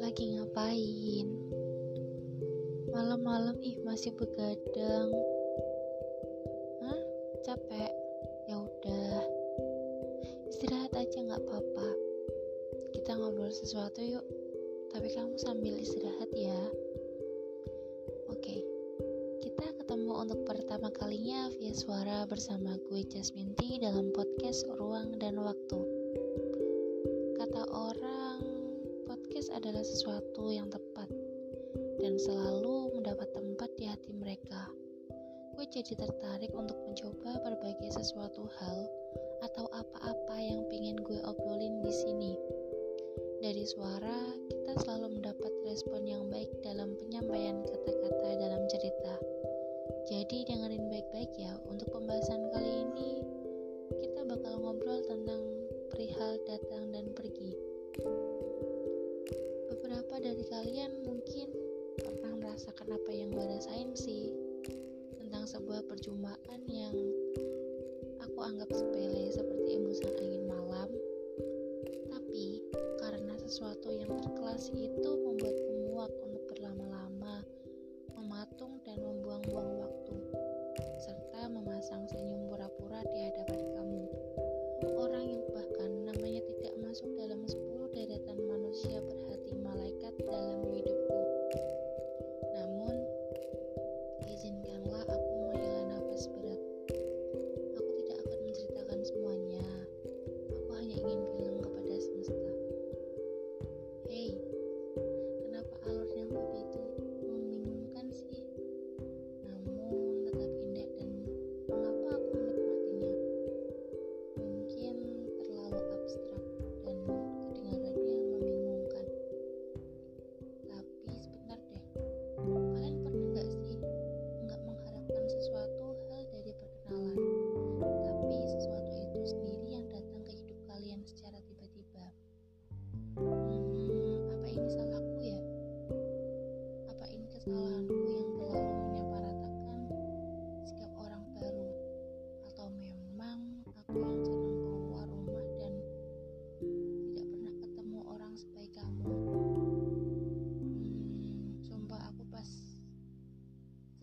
Lagi ngapain? Malam-malam ih masih begadang. Hah? Capek? Ya udah. Istirahat aja nggak apa-apa. Kita ngobrol sesuatu yuk. Tapi kamu sambil istirahat untuk pertama kalinya via suara bersama gue Jasmine T dalam podcast Ruang dan Waktu. Kata orang, podcast adalah sesuatu yang tepat dan selalu mendapat tempat di hati mereka. Gue jadi tertarik untuk mencoba berbagai sesuatu hal atau apa-apa yang pengen gue obrolin di sini. Dari suara, dengerin baik-baik ya, untuk pembahasan kali ini kita bakal ngobrol tentang perihal datang dan pergi. Beberapa dari kalian mungkin pernah merasakan apa yang gue rasain sih tentang sebuah perjumpaan yang aku anggap sepele seperti embusan angin malam tapi karena sesuatu yang terkelasi itu membuatku muak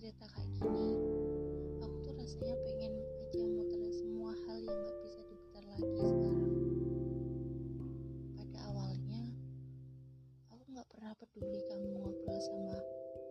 cerita kayak gini, aku tuh rasanya pengen aja muter semua hal yang gak bisa diputar lagi sekarang. Pada awalnya, aku nggak pernah peduli kamu ngobrol sama siapa pun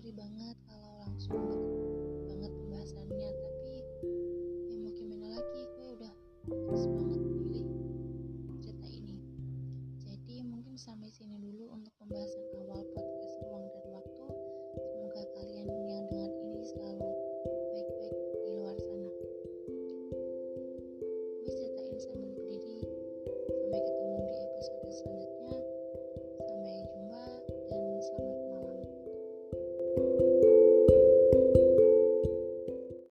sorry banget kalau langsung banget pembahasannya. Tapi ya mau gimana lagi gue udah semangat banget pilih cerita ini. Jadi mungkin sampai sini dulu untuk pembahasan awal podcast